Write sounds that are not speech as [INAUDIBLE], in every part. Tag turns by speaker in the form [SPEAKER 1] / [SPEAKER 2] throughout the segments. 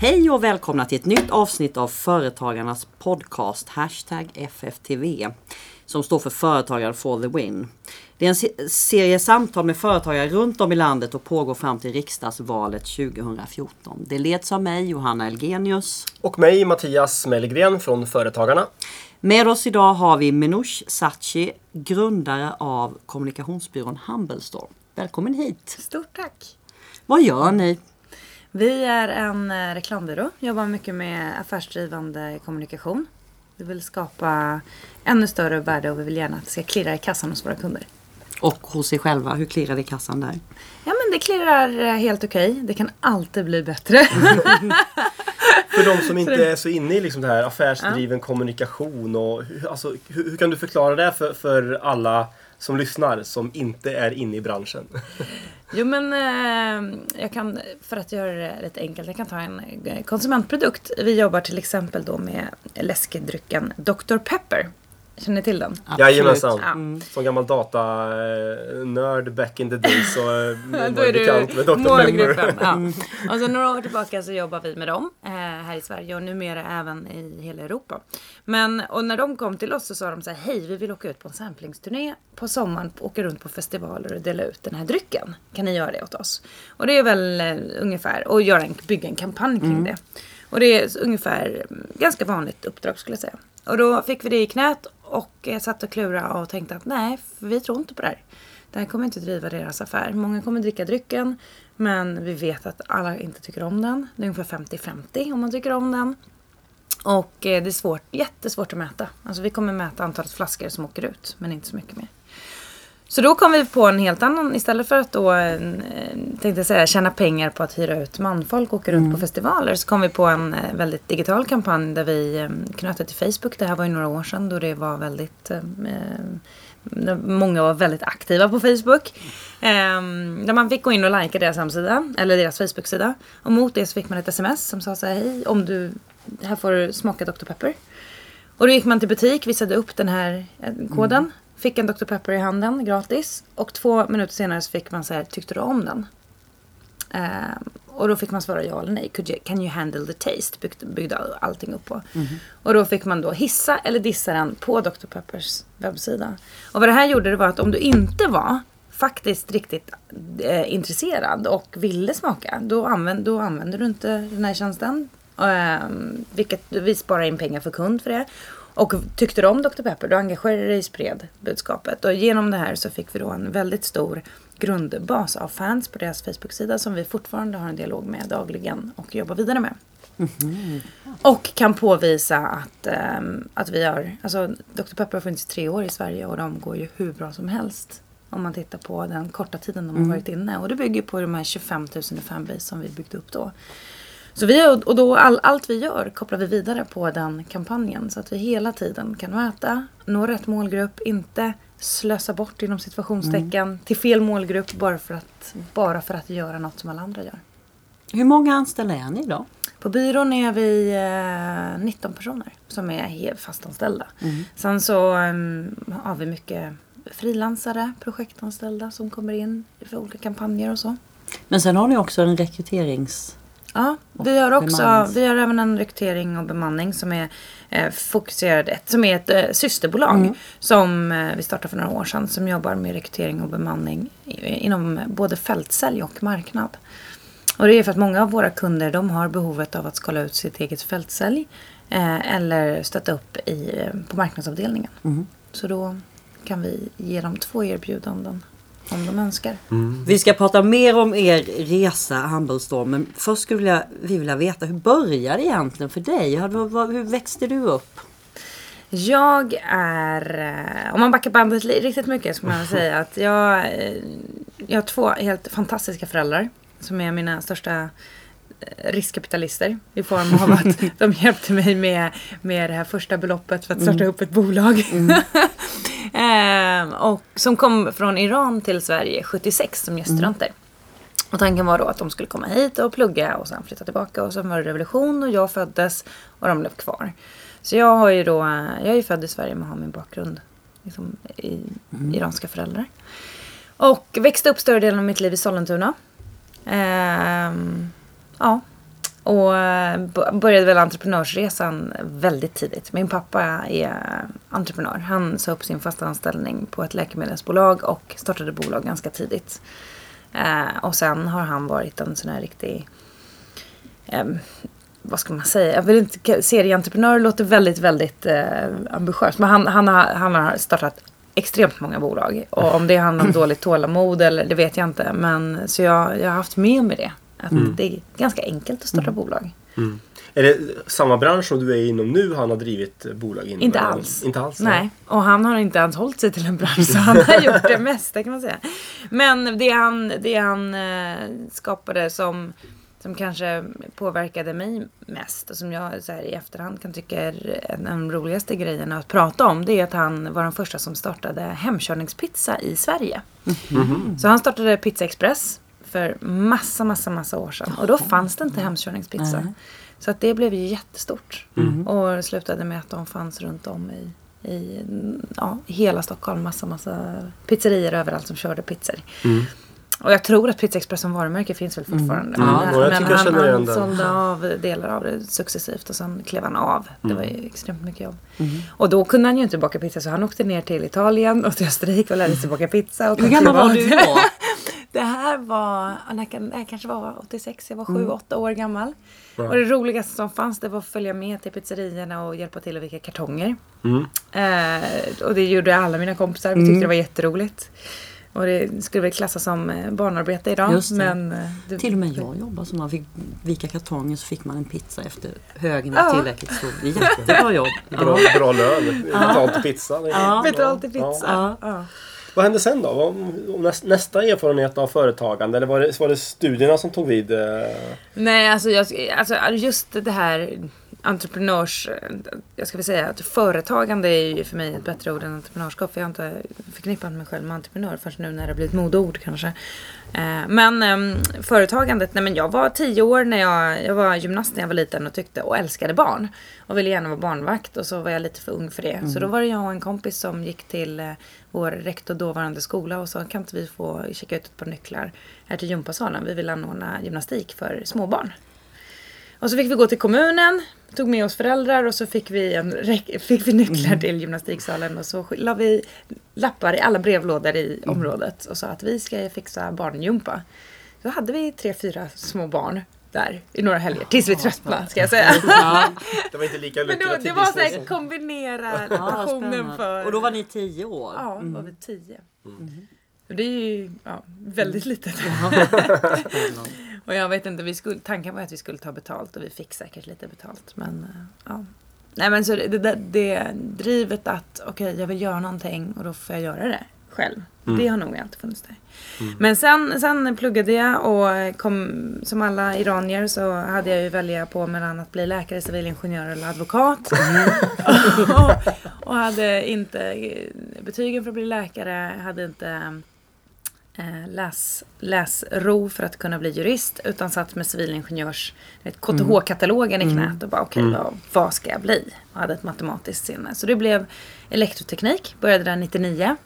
[SPEAKER 1] Hej och välkomna till ett nytt avsnitt av Företagarnas podcast Hashtag FFTV som står för Företagare for the win. Det är en serie samtal med företagare runt om i landet och pågår fram till riksdagsvalet 2014. Det leds av mig, Johanna Elgenius.
[SPEAKER 2] Och mig, Mattias Mellgren från Företagarna.
[SPEAKER 1] Med oss idag har vi Menush Sachi, grundare av kommunikationsbyrån Humblestore. Välkommen hit!
[SPEAKER 3] Stort tack!
[SPEAKER 1] Vad gör ni?
[SPEAKER 3] Vi är en eh, reklambyrå, jobbar mycket med affärsdrivande kommunikation. Vi vill skapa ännu större värde och vi vill gärna att det ska klirra i kassan hos våra kunder.
[SPEAKER 1] Och hos er själva, hur klirrar det i kassan där?
[SPEAKER 3] Ja men det klirrar eh, helt okej. Okay. Det kan alltid bli bättre. [LAUGHS]
[SPEAKER 2] För de som inte är så inne i liksom det här affärsdriven ja. kommunikation. Och, alltså, hur, hur, kan du förklara det för, för alla som lyssnar som inte är inne i branschen?
[SPEAKER 3] Jo men eh, jag kan, för att göra det lite enkelt, jag kan ta en eh, konsumentprodukt. Vi jobbar till exempel då med läskedrycken Dr. Pepper. Känner ni till den?
[SPEAKER 2] Jajamensan. Ja. Mm. Som gammal datanörd back in the days så
[SPEAKER 3] eh, [LAUGHS] Då är bekant med Dr. Pepper. Ja. Mm. Och så några år tillbaka så jobbar vi med dem eh, här i Sverige och numera även i hela Europa. Men och när de kom till oss så sa de så här, hej vi vill åka ut på en samplingsturné på sommaren, åka runt på festivaler och dela ut den här drycken. Kan ni göra det åt oss? Och det är väl uh, ungefär, och göra en, bygga en kampanj kring mm. det. Och det är ungefär ganska vanligt uppdrag skulle jag säga. Och då fick vi det i knät och jag satt och klurade och tänkte att nej, vi tror inte på det här. Det här kommer inte driva deras affär. Många kommer dricka drycken men vi vet att alla inte tycker om den. Det är ungefär 50-50 om man tycker om den. Och eh, det är svårt, jättesvårt att mäta. Alltså vi kommer mäta antalet flaskor som åker ut men inte så mycket mer. Så då kom vi på en helt annan, istället för att då, eh, tänkte jag säga, tjäna pengar på att hyra ut manfolk och åka runt mm. på festivaler. Så kom vi på en eh, väldigt digital kampanj där vi eh, knöt till Facebook. Det här var ju några år sedan då det var väldigt eh, Många var väldigt aktiva på Facebook. Eh, där man fick gå in och likea deras hemsida, eller deras Facebook-sida. Och mot det så fick man ett sms som sa så här, hej, om du, här får du smaka Dr. Pepper. Och då gick man till butik, visade upp den här koden. Mm. Fick en Dr. Pepper i handen gratis. Och två minuter senare så fick man så här, tyckte du om den? Uh, och då fick man svara ja eller nej. Could you, can you handle the taste? Byggde, byggde allting upp på. Mm. Och då fick man då hissa eller dissa den på Dr. Peppers webbsida. Och vad det här gjorde det var att om du inte var faktiskt riktigt eh, intresserad och ville smaka. Då, använd, då använder du inte den här tjänsten. Eh, vilket vi sparar in pengar för kund för det. Och tyckte du om Dr. Pepper, då engagerade dig i spred budskapet. Och genom det här så fick vi då en väldigt stor grundbas av fans på deras Facebook-sida som vi fortfarande har en dialog med dagligen och jobbar vidare med. Mm-hmm. Och kan påvisa att, um, att vi har, alltså Dr. Pepper har funnits i tre år i Sverige och de går ju hur bra som helst. Om man tittar på den korta tiden de har mm. varit inne. Och det bygger på de här 25 000 fanbase som vi byggde upp då. Så vi, och då all, allt vi gör kopplar vi vidare på den kampanjen. Så att vi hela tiden kan mäta, nå rätt målgrupp, inte slösa bort inom situationstecken mm. till fel målgrupp bara för, att, bara för att göra något som alla andra gör.
[SPEAKER 1] Hur många anställda är ni då?
[SPEAKER 3] På byrån är vi eh, 19 personer som är helt fastanställda. Mm. Sen så um, har vi mycket frilansare, projektanställda som kommer in för olika kampanjer och så.
[SPEAKER 1] Men sen har ni också en rekryterings
[SPEAKER 3] Ja, vi har också vi har även en rekrytering och bemanning som är eh, fokuserad, som är ett eh, systerbolag mm. som eh, vi startade för några år sedan som jobbar med rekrytering och bemanning inom både fältsälj och marknad. Och det är för att många av våra kunder de har behovet av att skala ut sitt eget fältsälj eh, eller stötta upp i, eh, på marknadsavdelningen. Mm. Så då kan vi ge dem två erbjudanden om de önskar.
[SPEAKER 1] Mm. Vi ska prata mer om er resa Humblestorm. Men först skulle vi vilja veta hur började det egentligen för dig? Hur växte du upp?
[SPEAKER 3] Jag är, eh, om man backar bandet riktigt mycket så kan man säga att jag, eh, jag har två helt fantastiska föräldrar som är mina största eh, riskkapitalister i form av att [LAUGHS] de hjälpte mig med, med det här första beloppet för att starta mm. upp ett bolag. Mm. Eh, och som kom från Iran till Sverige 76 som gäststudenter. Mm. Och tanken var då att de skulle komma hit och plugga och sen flytta tillbaka. Och sen var det revolution och jag föddes och de blev kvar. Så jag har ju då, jag är ju född i Sverige men har min bakgrund liksom, i mm. iranska föräldrar. Och växte upp större delen av mitt liv i Sollentuna. Eh, ja och eh, började väl entreprenörsresan väldigt tidigt. Min pappa är entreprenör. Han sa upp sin fasta anställning på ett läkemedelsbolag och startade bolag ganska tidigt. Eh, och sen har han varit en sån här riktig eh, vad ska man säga? Jag vill inte, serieentreprenör låter väldigt, väldigt eh, ambitiöst. Men han, han, har, han har startat extremt många bolag. Och om det handlar om dåligt tålamod eller det vet jag inte. Men så jag, jag har haft med mig det. Att mm. det är ganska enkelt att starta mm. bolag.
[SPEAKER 2] Mm. Är det samma bransch som du är inom nu han har drivit bolag inom?
[SPEAKER 3] Inte alls.
[SPEAKER 2] Inte alls?
[SPEAKER 3] Nej. Och han har inte ens hållit sig till en bransch så han har gjort det mesta kan man säga. Men det han, det han eh, skapade som som kanske påverkade mig mest och som jag så här, i efterhand kan tycka är en av de roligaste grejerna att prata om. Det är att han var den första som startade hemkörningspizza i Sverige. Mm. Så han startade Pizza Express för massa, massa, massa år sedan. Och då fanns det inte hemkörningspizza. Mm. Så att det blev ju jättestort. Mm. Och slutade med att de fanns runt om i, i ja, hela Stockholm. Massa, massa pizzerier överallt som körde pizzor. Mm. Och jag tror att Pizza Express som varumärke finns väl mm. fortfarande. Mm.
[SPEAKER 2] Ja, men, han,
[SPEAKER 3] han sålde av delar av det successivt och sen klev han av. Det var ju mm. extremt mycket jobb. Mm. Och då kunde han ju inte baka pizza så han åkte ner till Italien och till Österrike och lärde sig baka pizza.
[SPEAKER 1] Hur gammal var du [LAUGHS] då?
[SPEAKER 3] Det här var, det här kanske var 86, jag var 7-8 mm. år gammal. Och det roligaste som fanns det var att följa med till pizzerierna och hjälpa till att vika kartonger. Mm. Eh, och det gjorde alla mina kompisar. Vi tyckte det var jätteroligt. Och det skulle väl klassas som eh, barnarbete idag. Just Men eh,
[SPEAKER 1] det, Till och med jag jobbade så man fick vika kartonger så fick man en pizza efter högen ja. tillräckligt stor. Jättebra jobb.
[SPEAKER 2] Bra, bra lön. Betalt till pizza.
[SPEAKER 3] Ja. Betalt till pizza. Ja.
[SPEAKER 2] Vad hände sen då? Nästa erfarenhet av företagande? Eller var det, var det studierna som tog vid? Eh?
[SPEAKER 3] Nej, alltså, jag, alltså just det här entreprenörs... Jag ska väl säga att företagande är ju för mig ett bättre ord än entreprenörskap. För jag har inte förknippat mig själv med entreprenör förrän nu när det har blivit modeord kanske. Eh, men ehm, företagandet, nej men jag var tio år när jag, jag var gymnast när jag var liten och tyckte och älskade barn. Och ville gärna vara barnvakt och så var jag lite för ung för det. Mm. Så då var det jag och en kompis som gick till eh, vår rektor dåvarande skola och sa kan inte vi få checka ut ett par nycklar här till gympasalen. Vi vill anordna gymnastik för småbarn. Och så fick vi gå till kommunen, tog med oss föräldrar och så fick vi, en, [LAUGHS] fick vi nycklar mm. till gymnastiksalen och så la vi lappar i alla brevlådor i mm. området och sa att vi ska fixa barngympa. Så hade vi tre, fyra små barn där i några helger tills vi tröttnade ska jag säga. [LAUGHS]
[SPEAKER 2] det var inte lika
[SPEAKER 3] lukrativt. Men det, det var så här kombinera passionen för...
[SPEAKER 1] Och då var ni tio år?
[SPEAKER 3] Ja, då var vi tio. Mm. Det är ju ja, väldigt litet. [LAUGHS] och jag vet inte, vi skulle, tanken var att vi skulle ta betalt och vi fick säkert lite betalt. Men eh, ja. Nej men så det, det, det drivet att okej okay, jag vill göra någonting och då får jag göra det själv. Mm. Det har nog alltid funnits där. Mm. Men sen, sen pluggade jag och kom, som alla iranier så hade jag ju välja på mellan att bli läkare, civilingenjör eller advokat. Mm. och, [LAUGHS] och, hade inte betygen för att bli läkare, hade inte läs, läsro för att kunna bli jurist utan satt med civilingenjörs KTH-katalogen mm. i knät och bara okej okay, mm. vad, vad ska jag bli? Och hade ett matematiskt sinne. Så det blev elektroteknik, började där 99.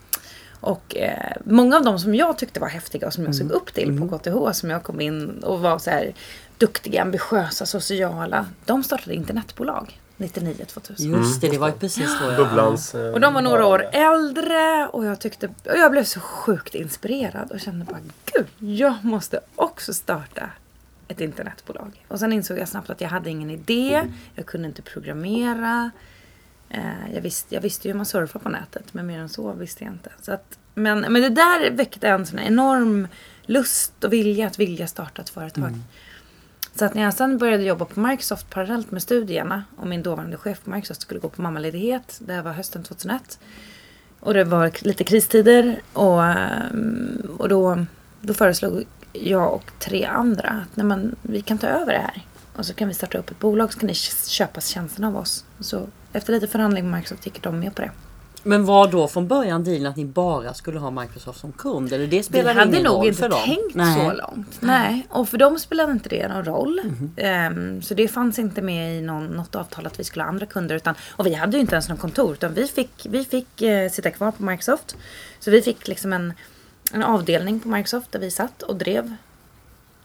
[SPEAKER 3] Och eh, många av dem som jag tyckte var häftiga och som jag såg mm. upp till på KTH mm. som jag kom in och var så här duktiga, ambitiösa, sociala. De startade internetbolag. 99, 2000.
[SPEAKER 1] Just det, det var ju precis så.
[SPEAKER 2] Bubblans.
[SPEAKER 3] Och de var några år äldre och jag tyckte, och jag blev så sjukt inspirerad och kände bara gud, jag måste också starta ett internetbolag. Och sen insåg jag snabbt att jag hade ingen idé, jag kunde inte programmera. Eh, jag visste, jag visste ju hur man surfar på nätet, men mer än så visste jag inte. Så att, men, men det där väckte en sån enorm lust och vilja att vilja starta ett företag. Mm. Så att när jag sen började jobba på Microsoft parallellt med studierna och min dåvarande chef på Microsoft skulle gå på mammaledighet. Det här var hösten 2001. Och det var lite kristider och, ehm, och då, då föreslog jag och tre andra att nej men, vi kan ta över det här. Och så kan vi starta upp ett bolag så kan ni köpa tjänsterna av oss. Så efter lite förhandling med Microsoft gick de med på det.
[SPEAKER 1] Men var då från början dealen att ni bara skulle ha Microsoft som kund? Eller det spelade
[SPEAKER 3] ingen roll för dem? Vi hade nog inte tänkt Nej. så långt. Nej, och för dem spelade inte det någon roll. Mm. Um, så det fanns inte med i någon, något avtal att vi skulle ha andra kunder. Utan, och vi hade ju inte ens någon kontor. Utan vi fick, vi fick uh, sitta kvar på Microsoft. Så vi fick liksom en, en avdelning på Microsoft där vi satt och drev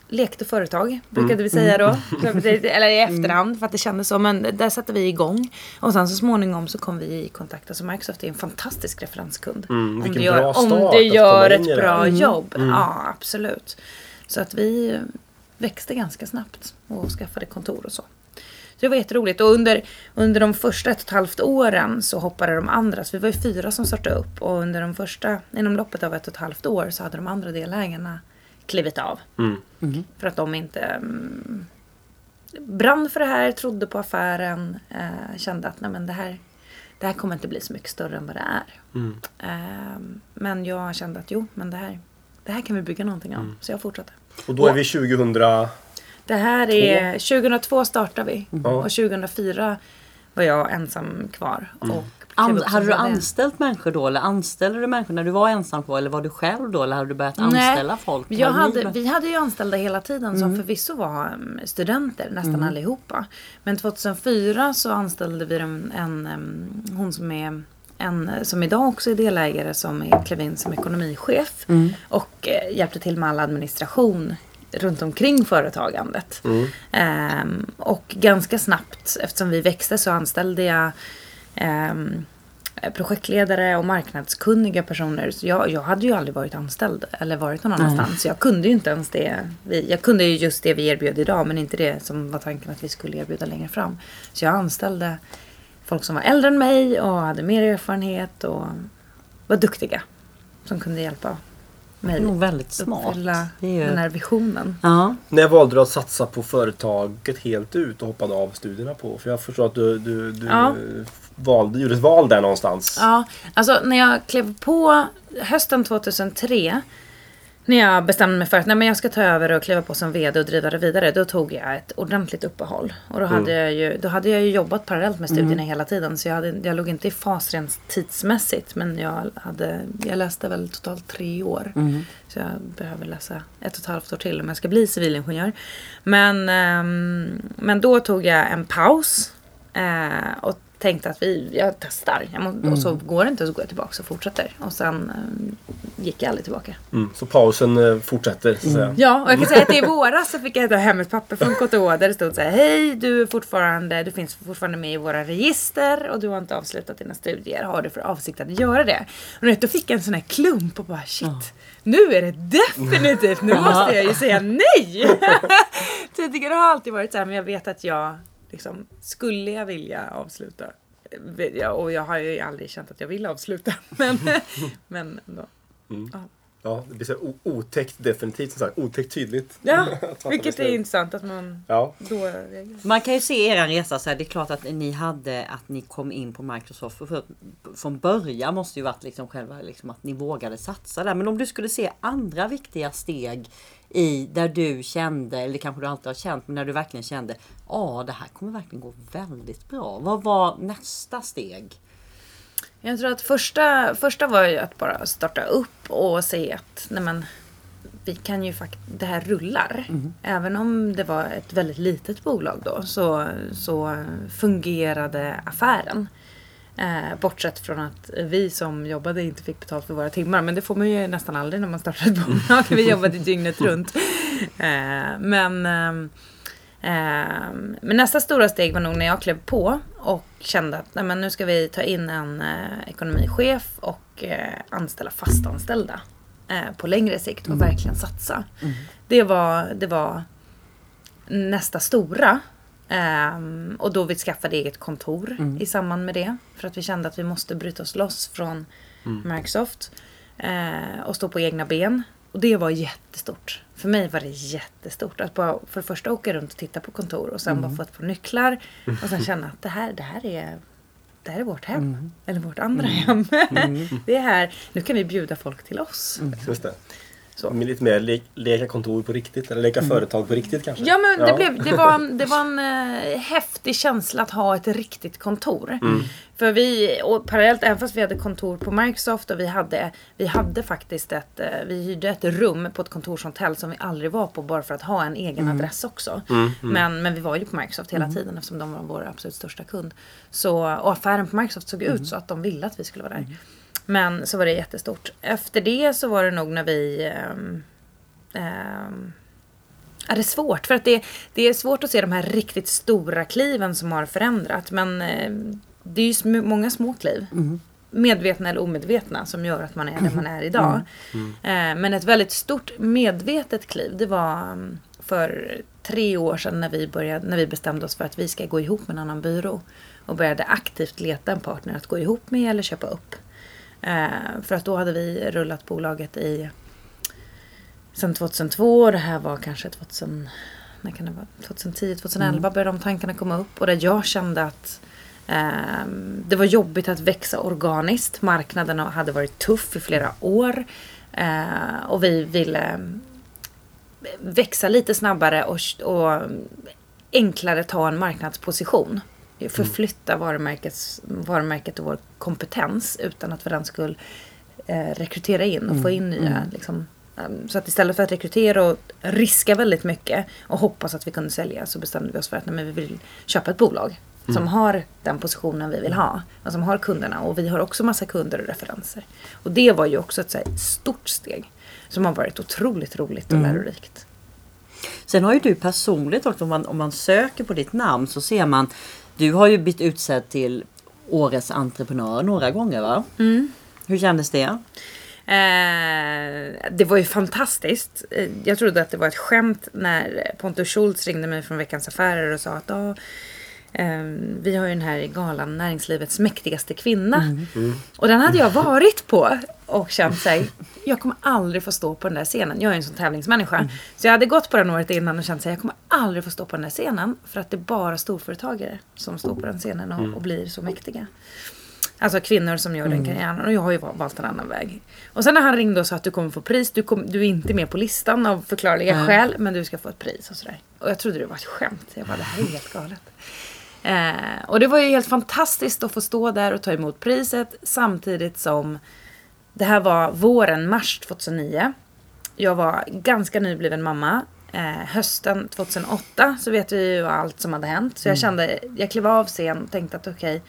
[SPEAKER 3] lekte företag, brukade vi säga då. [LAUGHS] Eller i efterhand för att det kändes så. Men där satte vi igång. Och sen så småningom så kom vi i kontakt. Alltså Microsoft är en fantastisk referenskund.
[SPEAKER 2] Mm,
[SPEAKER 3] om du gör, om du gör ett bra
[SPEAKER 2] Mm.
[SPEAKER 3] jobb. Ja, absolut. Så att vi växte ganska snabbt och skaffade kontor och så. Så det var jätteroligt. Och under, under de första ett och ett halvt åren så hoppade de andra. Så vi var ju fyra som startade upp. Och under de första, inom loppet av ett och ett halvt år så hade de andra delägarna klivit av.
[SPEAKER 2] Mm.
[SPEAKER 3] För att de inte mm, brann för det här, trodde på affären, eh, kände att nej, men det, här, det här kommer inte bli så mycket större än vad det är.
[SPEAKER 2] Mm.
[SPEAKER 3] Eh, men jag kände att jo, men det här, det här kan vi bygga någonting av.
[SPEAKER 2] Mm.
[SPEAKER 3] Så jag fortsatte.
[SPEAKER 2] Och då är vi 2000...
[SPEAKER 3] Det här är, 2002 startade vi och 2004 var jag ensam kvar. Och
[SPEAKER 1] An, hade du anställt människor då eller anställde du människor när du var ensam kvar eller var du själv då eller hade du börjat
[SPEAKER 3] Nej,
[SPEAKER 1] anställa folk?
[SPEAKER 3] Jag
[SPEAKER 1] ni-
[SPEAKER 3] hade, vi hade ju anställda hela tiden som förvisso var mm, studenter, nästan allihopa. Men 2004 så anställde vi en, en, hon som är en som idag också är delägare som är, klev in som ekonomichef och eh, hjälpte till med all administration runt omkring företagandet. Ehm, och ganska snabbt, eftersom vi växte, så anställde jag ehm, projektledare och marknadskunniga personer. Så jag, jag hade ju aldrig varit anställd eller varit någon annanstans. Så jag kunde ju inte ens det. Vi, jag kunde ju just det vi erbjöd idag men inte det som var tanken att vi skulle erbjuda längre fram. Så jag anställde folk som var äldre än mig och hade mer erfarenhet och var duktiga. Som kunde hjälpa
[SPEAKER 1] Det
[SPEAKER 3] mig
[SPEAKER 1] är nog väldigt smart.
[SPEAKER 3] uppfylla
[SPEAKER 1] Det är ju-
[SPEAKER 3] den här visionen.
[SPEAKER 1] Ja.
[SPEAKER 2] När valde du att satsa på företaget helt ut och hoppade av studierna på? För jag förstår att du, du, du
[SPEAKER 3] Ja.
[SPEAKER 2] Gjorde ett val där någonstans.
[SPEAKER 3] Ja, alltså när jag klev på hösten 2003 när jag bestämde mig för att nej, men jag ska ta över och kliva på som VD och driva det vidare. Då tog jag ett ordentligt uppehåll. Och då hade, jag, ju, då hade jag ju jobbat parallellt med studierna hela tiden. Så jag, hade, jag låg inte i fas rent tidsmässigt. Men jag, hade, jag läste väl totalt tre år. Så jag behöver läsa ett och ett halvt år till om jag ska bli civilingenjör. Men, ehm, men då tog jag en paus. Eh, och tänkte att vi, jag testar. Jag må, Och så går det inte så går jag tillbaka och fortsätter. Och sen eh, gick jag aldrig tillbaka.
[SPEAKER 2] Mm. Så pausen eh, fortsätter så säga.
[SPEAKER 3] Ja, och jag kan säga att i [LAUGHS] våras så fick jag ta hem ett papper från KTH där det stod så här. Hej, du är fortfarande, du finns fortfarande med i våra register och du har inte avslutat dina studier. Har du för avsikt att göra det? Och då fick jag en sån här klump och bara shit. Nu är det definitivt, nu måste jag ju säga nej! [LAUGHS] [LAUGHS] jag det har alltid varit så här, men jag vet att jag liksom, skulle jag vilja avsluta jag- och jag har ju aldrig känt att jag vill avsluta. [LAUGHS] Men, [LAUGHS] men ändå.
[SPEAKER 2] Ja, det blir så otäckt definitivt som sagt. Otäckt tydligt.
[SPEAKER 3] Ja, [LAUGHS] vilket är intressant att man
[SPEAKER 2] Ja.
[SPEAKER 3] då.
[SPEAKER 1] Man kan ju se er resa så här. Det är klart att ni hade att ni kom in på Microsoft. För från början måste ju varit liksom själva liksom att ni vågade satsa där. Men om du skulle se andra viktiga steg i där du kände, eller kanske du alltid har känt, men när du verkligen kände ja det här kommer verkligen gå väldigt bra. Vad var nästa steg?
[SPEAKER 3] Jag tror att första, första var ju att bara starta upp och se att nej men, vi kan ju faktiskt, det här rullar. Även om det var ett väldigt litet bolag då så, så fungerade affären. Eh, bortsett från att vi som jobbade inte fick betalt för våra timmar. Men det får man ju nästan aldrig när man startar ett bolag. Vi jobbade dygnet runt. Eh, men, ehm, ehm, men nästa stora steg var nog när jag klev på och kände att nej, men nu ska vi ta in en eh, ekonomichef och eh, anställa fastanställda eh, på längre sikt och verkligen satsa. Det, var, det var nästa stora. Ehm, och då vi skaffade eget kontor i samband med det. För att vi kände att vi måste bryta oss loss från Microsoft. eh, och stå på egna ben. Och det var jättestort. För mig var det jättestort. Att bara för det första åka runt och titta på kontor och sen bara få ett par nycklar. [LAUGHS] Och sen känna att det här, det här är det här är vårt hem. Eller vårt andra hem. [LAUGHS] det är här. Nu kan vi bjuda folk till oss.
[SPEAKER 2] Just det.
[SPEAKER 3] Så.
[SPEAKER 2] Lite mer le leka kontor på riktigt. Eller leka företag på riktigt kanske.
[SPEAKER 3] Ja men det, blev, det var, en- det var en eh, häftig känsla att ha ett riktigt kontor. För vi, och parallellt, även fast vi hade kontor på Microsoft och vi hade, vi hade faktiskt ett, eh, vi hyrde ett rum på ett kontorshotell som vi aldrig var på bara för att ha en egen adress också. Men, men vi var ju på Microsoft hela tiden eftersom de var vår absolut största kund. Så, och affären på Microsoft såg ut så att de ville att vi skulle vara där. Men så var det jättestort. Efter det så var det nog när vi ehm, ehm, Ja, det är svårt. För att det, det är svårt att se de här riktigt stora kliven som har förändrat. Men eh, det är ju sm många små kliv.
[SPEAKER 1] Mm.
[SPEAKER 3] Medvetna eller omedvetna som gör att man är där man är idag.
[SPEAKER 2] Mm.
[SPEAKER 3] Eh, men ett väldigt stort medvetet kliv det var mm, för tre år sedan när vi, började, när vi bestämde oss för att vi ska gå ihop med en annan byrå. Och började aktivt leta en partner att gå ihop med eller köpa upp. Eh, för att då hade vi rullat bolaget i sen 2002 och det här var kanske 2000, när kan det vara? 2010, 2011 började de tankarna komma upp. Och där jag kände att ehm, det var jobbigt att växa organiskt. Marknaden hade varit tuff i flera år. Eh, och vi ville växa lite snabbare och enklare ta en marknadsposition. Förflytta varumärkets, varumärket och vår kompetens utan att för den skull eh, rekrytera in och få in nya. Liksom, um, så att istället för att rekrytera och riska väldigt mycket och hoppas att vi kunde sälja så bestämde vi oss för att nej, vi vill köpa ett bolag. Som har den positionen vi vill ha. Och som har kunderna. Och vi har också massa kunder och referenser. Och det var ju också ett här, stort steg. Som har varit otroligt roligt och lärorikt.
[SPEAKER 1] Sen har ju du personligt också, om man, om man söker på ditt namn så ser man Du har ju blivit utsedd till Årets entreprenör några gånger va? Hur kändes det?
[SPEAKER 3] Eh, det var ju fantastiskt. Eh, Jag trodde att det var ett skämt när Pontus Schultz ringde mig från Veckans Affärer och sa att "Ja, eh, vi har ju den här galan Näringslivets mäktigaste kvinna. Och den hade jag varit på och känt sig, jag kommer aldrig få stå på den där scenen. Jag är en sån tävlingsmänniska. Så jag hade gått på den året innan och känt sig, jag kommer aldrig få stå på den där scenen. För att det är bara storföretagare som står på den scenen och, och blir så mäktiga. Alltså kvinnor som gör den karriären. Och jag har ju valt en annan väg. Och sen när han ringde och sa att du kommer få pris. Du, kom, du är inte med på listan av förklarliga skäl. Men du ska få ett pris och sådär. Och jag trodde det var ett skämt. Jag bara, det här är helt galet. Eh, och det var ju helt fantastiskt att få stå där och ta emot priset. Samtidigt som det här var våren, mars 2009. Jag var ganska nybliven mamma. Eh, hösten 2008 så vet vi ju allt som hade hänt. Så jag kände, jag klev av scen och tänkte att okej,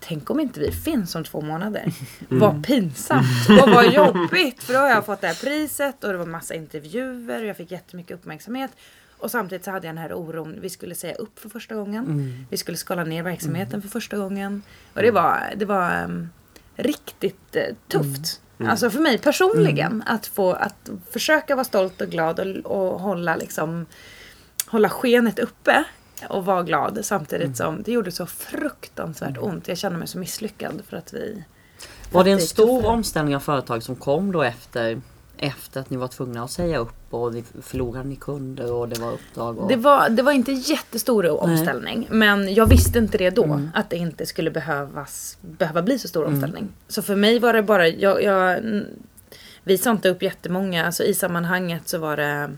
[SPEAKER 3] tänk om inte vi finns om två månader. Vad pinsamt och vad jobbigt. För då har jag fått det här priset och det var massa intervjuer och jag fick jättemycket uppmärksamhet. Och samtidigt så hade jag den här oron. Vi skulle säga upp för första gången. Vi skulle skala ner verksamheten för första gången. Och det var, det var ehm, riktigt eh, tufft. Alltså för mig personligen. Att få att försöka vara stolt och glad och, och hålla liksom hålla skenet uppe och vara glad samtidigt som det gjorde så fruktansvärt ont. Jag kände mig så misslyckad för att vi...
[SPEAKER 1] Var det en stor
[SPEAKER 3] tuffare.
[SPEAKER 1] omställning av företag som kom då efter efter att ni var tvungna att säga upp och ni förlorade ni kunder och det var uppdrag? Och...
[SPEAKER 3] Det var, det var inte jättestor omställning. Men jag visste inte det då. Att det inte skulle behövas, behöva bli så stor omställning. Så för mig var det bara, jag, jag vi sa inte upp jättemånga. Alltså i sammanhanget så var det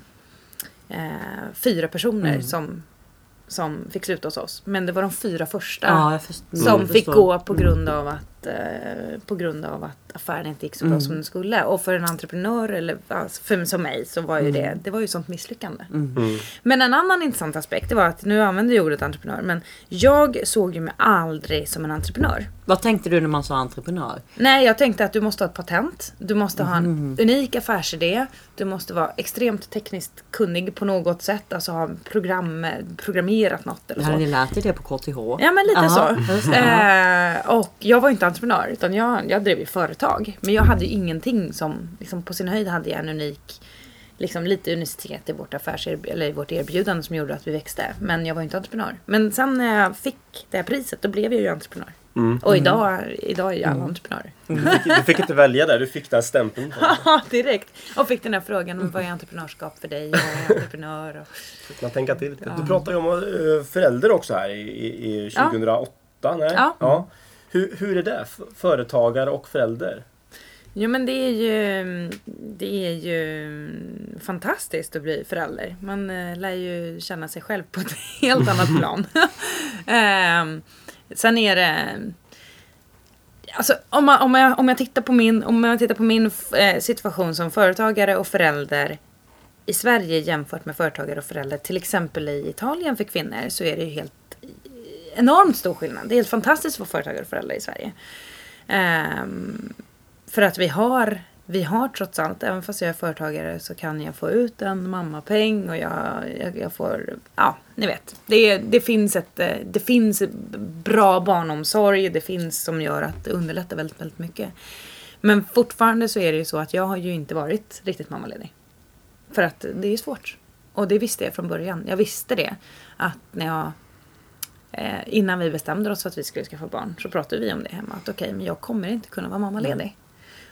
[SPEAKER 3] eh, fyra personer som, som fick sluta hos oss. Men det var de fyra första
[SPEAKER 1] ja, jag först-
[SPEAKER 3] som fick
[SPEAKER 1] förstår.
[SPEAKER 3] gå på grund av att eh, på grund av att affären inte gick så bra som den skulle. Och för en entreprenör eller alltså för, som mig så var ju det, det var ju sånt misslyckande. Men en annan intressant aspekt det var att nu använder jag ordet entreprenör men jag såg ju mig aldrig som en entreprenör.
[SPEAKER 1] Vad tänkte du när man sa entreprenör?
[SPEAKER 3] Nej, jag tänkte att du måste ha ett patent. Du måste ha en unik affärsidé. Du måste vara extremt tekniskt kunnig på något sätt. Alltså ha program, programmerat något eller så.
[SPEAKER 1] Hade ni lärt er det på KTH?
[SPEAKER 3] Ja men lite
[SPEAKER 1] Aha,
[SPEAKER 3] så. Eh, och jag var inte entreprenör utan jag, jag drev ju företag. Men jag hade ju ingenting som, liksom på sin höjd hade jag en unik, liksom lite unicitet i vårt affärserb- eller i vårt erbjudande som gjorde att vi växte. Men jag var inte entreprenör. Men sen när jag fick det här priset då blev jag ju entreprenör. Och idag, idag är ju alla entreprenörer.
[SPEAKER 2] Du fick, du fick inte välja där, du fick den stämpeln.
[SPEAKER 3] Ja, [LAUGHS] direkt. Och fick den här frågan, vad är entreprenörskap för dig? Vad är entreprenör? Och,
[SPEAKER 2] man tänka till lite. Du pratar ju om eh, förälder också här i, i, i 2008. Nej?
[SPEAKER 3] Ja.
[SPEAKER 2] Hur, hur är det? Företagare och förälder?
[SPEAKER 3] Jo men det är ju, det är ju fantastiskt att bli förälder. Man eh, lär ju känna sig själv på ett [LAUGHS] helt annat plan. [LAUGHS] Ehm, sen är det... Alltså om, man, om, jag, om jag tittar på min, om jag tittar på min eh, situation som företagare och förälder i Sverige jämfört med företagare och förälder till exempel i Italien för kvinnor så är det ju helt enormt stor skillnad. Det är helt fantastiskt att vara företagare och förälder i Sverige. Um, för att vi har vi har trots allt, även fast jag är företagare så kan jag få ut en mammapeng och jag, jag, jag får, ja ni vet. Det, det, finns ett, det finns bra barnomsorg, det finns som gör att det underlättar väldigt, väldigt mycket. Men fortfarande så är det ju så att jag har ju inte varit riktigt mammaledig. För att det är svårt. Och det visste jag från början. Jag visste det. Att när jag eh, innan vi bestämde oss för att vi skulle skaffa barn så pratade vi om det hemma. Att okej, okay, men jag kommer inte kunna vara mammaledig. Mm.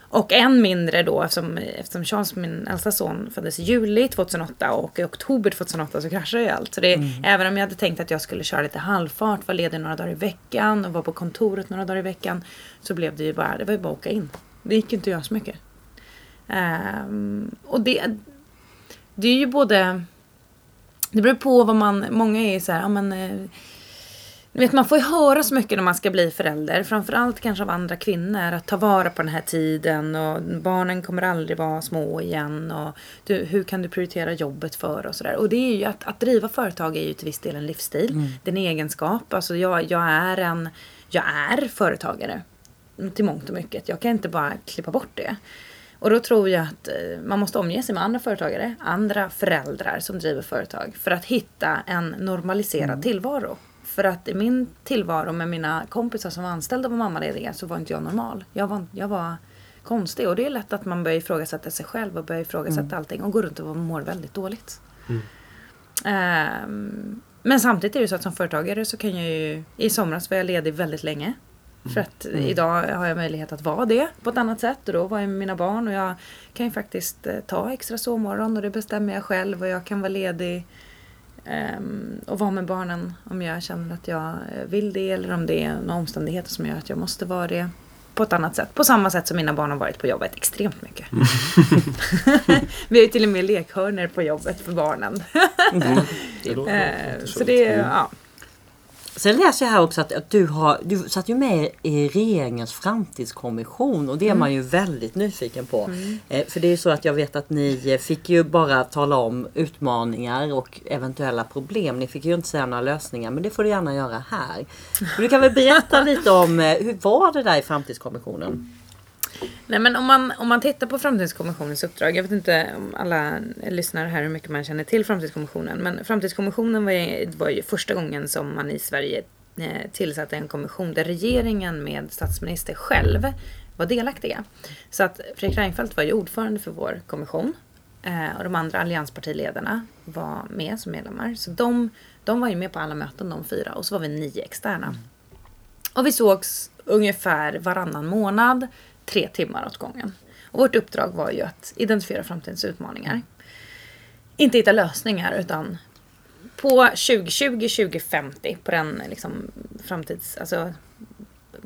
[SPEAKER 3] Och än mindre då eftersom, eftersom Charles, min äldsta son, föddes i juli 2008 och i oktober 2008 så kraschade ju allt. Så det, mm. även om jag hade tänkt att jag skulle köra lite halvfart, vara ledig några dagar i veckan och vara på kontoret några dagar i veckan. Så blev det ju bara, det var ju bara att åka in. Det gick inte att göra så mycket. Um, och det, det är ju både, det beror på vad man, många är så här, ja men vet, man får ju höra så mycket när man ska bli förälder. Framförallt kanske av andra kvinnor. Att ta vara på den här tiden. Och barnen kommer aldrig vara små igen. Och du, hur kan du prioritera jobbet för och sådär. Och det är ju att, att driva företag är ju till viss del en livsstil. Mm. Det är en egenskap. Alltså jag, jag är en jag är företagare. Till mångt och mycket. Jag kan inte bara klippa bort det. Och då tror jag att eh, man måste omge sig med andra företagare, andra föräldrar som driver företag för att hitta en normaliserad mm. tillvaro. För att i min tillvaro med mina kompisar som var anställda på mammalediga så var inte jag normal. Jag var, jag var konstig och det är lätt att man börjar ifrågasätta sig själv och börjar ifrågasätta mm. allting och går runt och mår väldigt dåligt. Mm. Um, men samtidigt är det så att som företagare så kan jag ju... I somras var jag ledig väldigt länge. Mm. För att mm. idag har jag möjlighet att vara det på ett annat sätt. Och då var jag med mina barn och jag kan ju faktiskt eh, ta extra sovmorgon och det bestämmer jag själv. Och jag kan vara ledig och vara med barnen om jag känner att jag eh, vill det eller om det är några omständigheter som gör att jag måste vara det på ett annat sätt. På samma sätt som mina barn har varit på jobbet extremt mycket. Mm. [LAUGHS] Vi har ju till och med lekhörner på jobbet för barnen. mm. [LAUGHS] det uh, så det, ja.
[SPEAKER 1] Sen läser jag här också att, att du, har, du satt ju med i regeringens framtidskommission och det är mm. man ju väldigt nyfiken på. Mm. Eh, för det är ju så att jag vet att ni fick ju bara tala om utmaningar och eventuella problem. Ni fick ju inte säga några lösningar men det får du gärna göra här. du kan väl berätta lite om eh, hur var det där i framtidskommissionen?
[SPEAKER 3] Nej men om man, om man tittar på Framtidskommissionens uppdrag. Jag vet inte om alla lyssnare här hur mycket man känner till Framtidskommissionen. Men Framtidskommissionen var ju, var ju första gången som man i Sverige eh, tillsatte en kommission där regeringen med statsminister själv var delaktiga. Så att Fredrik Reinfeldt var ju ordförande för vår kommission. Eh, och de andra allianspartiledarna var med som medlemmar. Så de, de var ju med på alla möten de fyra. Och så var vi nio externa. Och vi sågs ungefär varannan månad tre timmar åt gången. Och vårt uppdrag var ju att identifiera framtidens utmaningar. Inte hitta lösningar utan på 2020-2050 på den liksom framtids... Alltså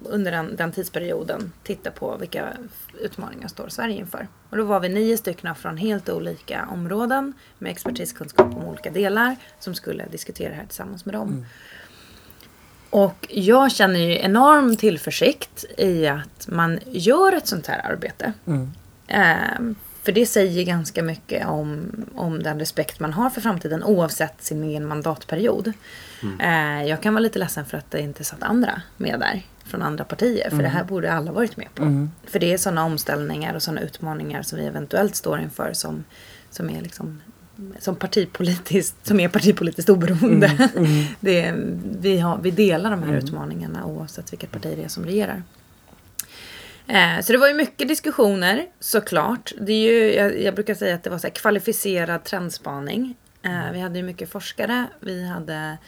[SPEAKER 3] under den, den, tidsperioden titta på vilka utmaningar står Sverige inför. Och då var vi nio stycken från helt olika områden med expertiskunskap om olika delar som skulle diskutera det här tillsammans med dem. Mm. Och jag känner ju enorm tillförsikt i att man gör ett sånt här arbete. Mm. Eh, för det säger ganska mycket om, om den respekt man har för framtiden oavsett sin egen mandatperiod. Mm. Eh, jag kan vara lite ledsen för att det inte satt andra med där från andra partier. För mm. det här borde alla varit med på. Mm. För det är sådana omställningar och sådana utmaningar som vi eventuellt står inför som, som är liksom som partipolitiskt, som är partipolitiskt oberoende. Mm, mm. [LAUGHS] Det, vi, har, vi delar de här mm. utmaningarna oavsett vilket parti det är som regerar. Eh, så det var ju mycket diskussioner såklart. Det är ju, jag, jag brukar säga att det var så kvalificerad trendspaning. Eh, vi hade ju mycket forskare. Vi hade